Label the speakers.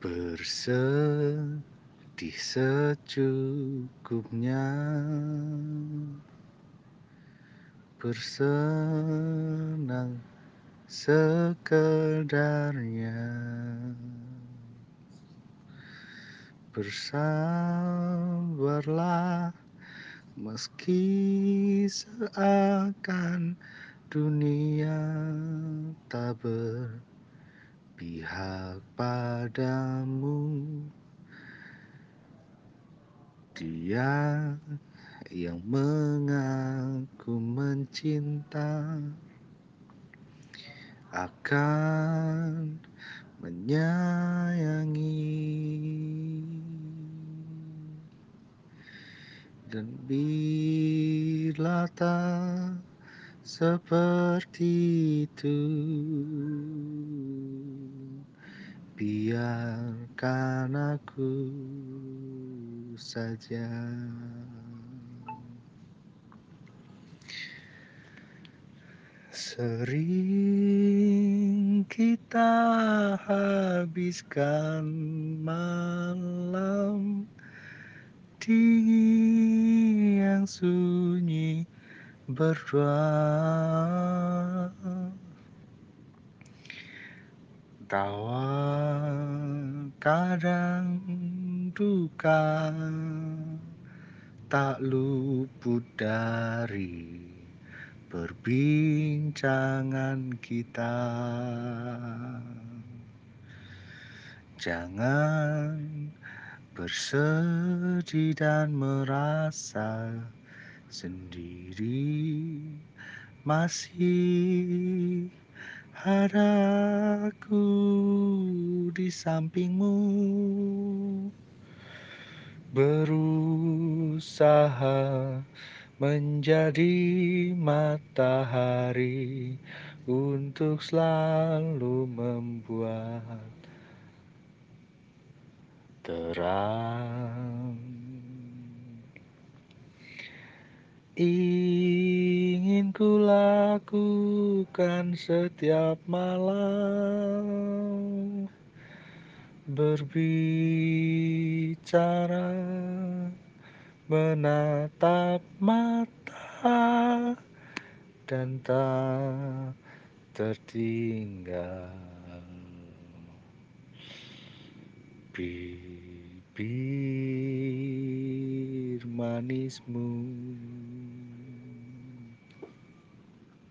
Speaker 1: Bersedih secukupnya. Bersenang sekedarnya. Bersabarlah meski seakan dunia tak berpihak padamu. Dia yang mengaku mencinta akan menyayangi. Dan bila tak seperti itu. Biarkan aku saja. Sering kita habiskan malam dingin yang sunyi berdua Tawa kadang duka tak luput dari perbincangan kita. Jangan bersedih dan merasa sendiri Masih ada aku di sampingmu. Berusaha menjadi matahari untuk selalu membuat terang ingin ku lakukan setiap malam. Berbicara menatap mata dan tak tertinggal. Bibir manismu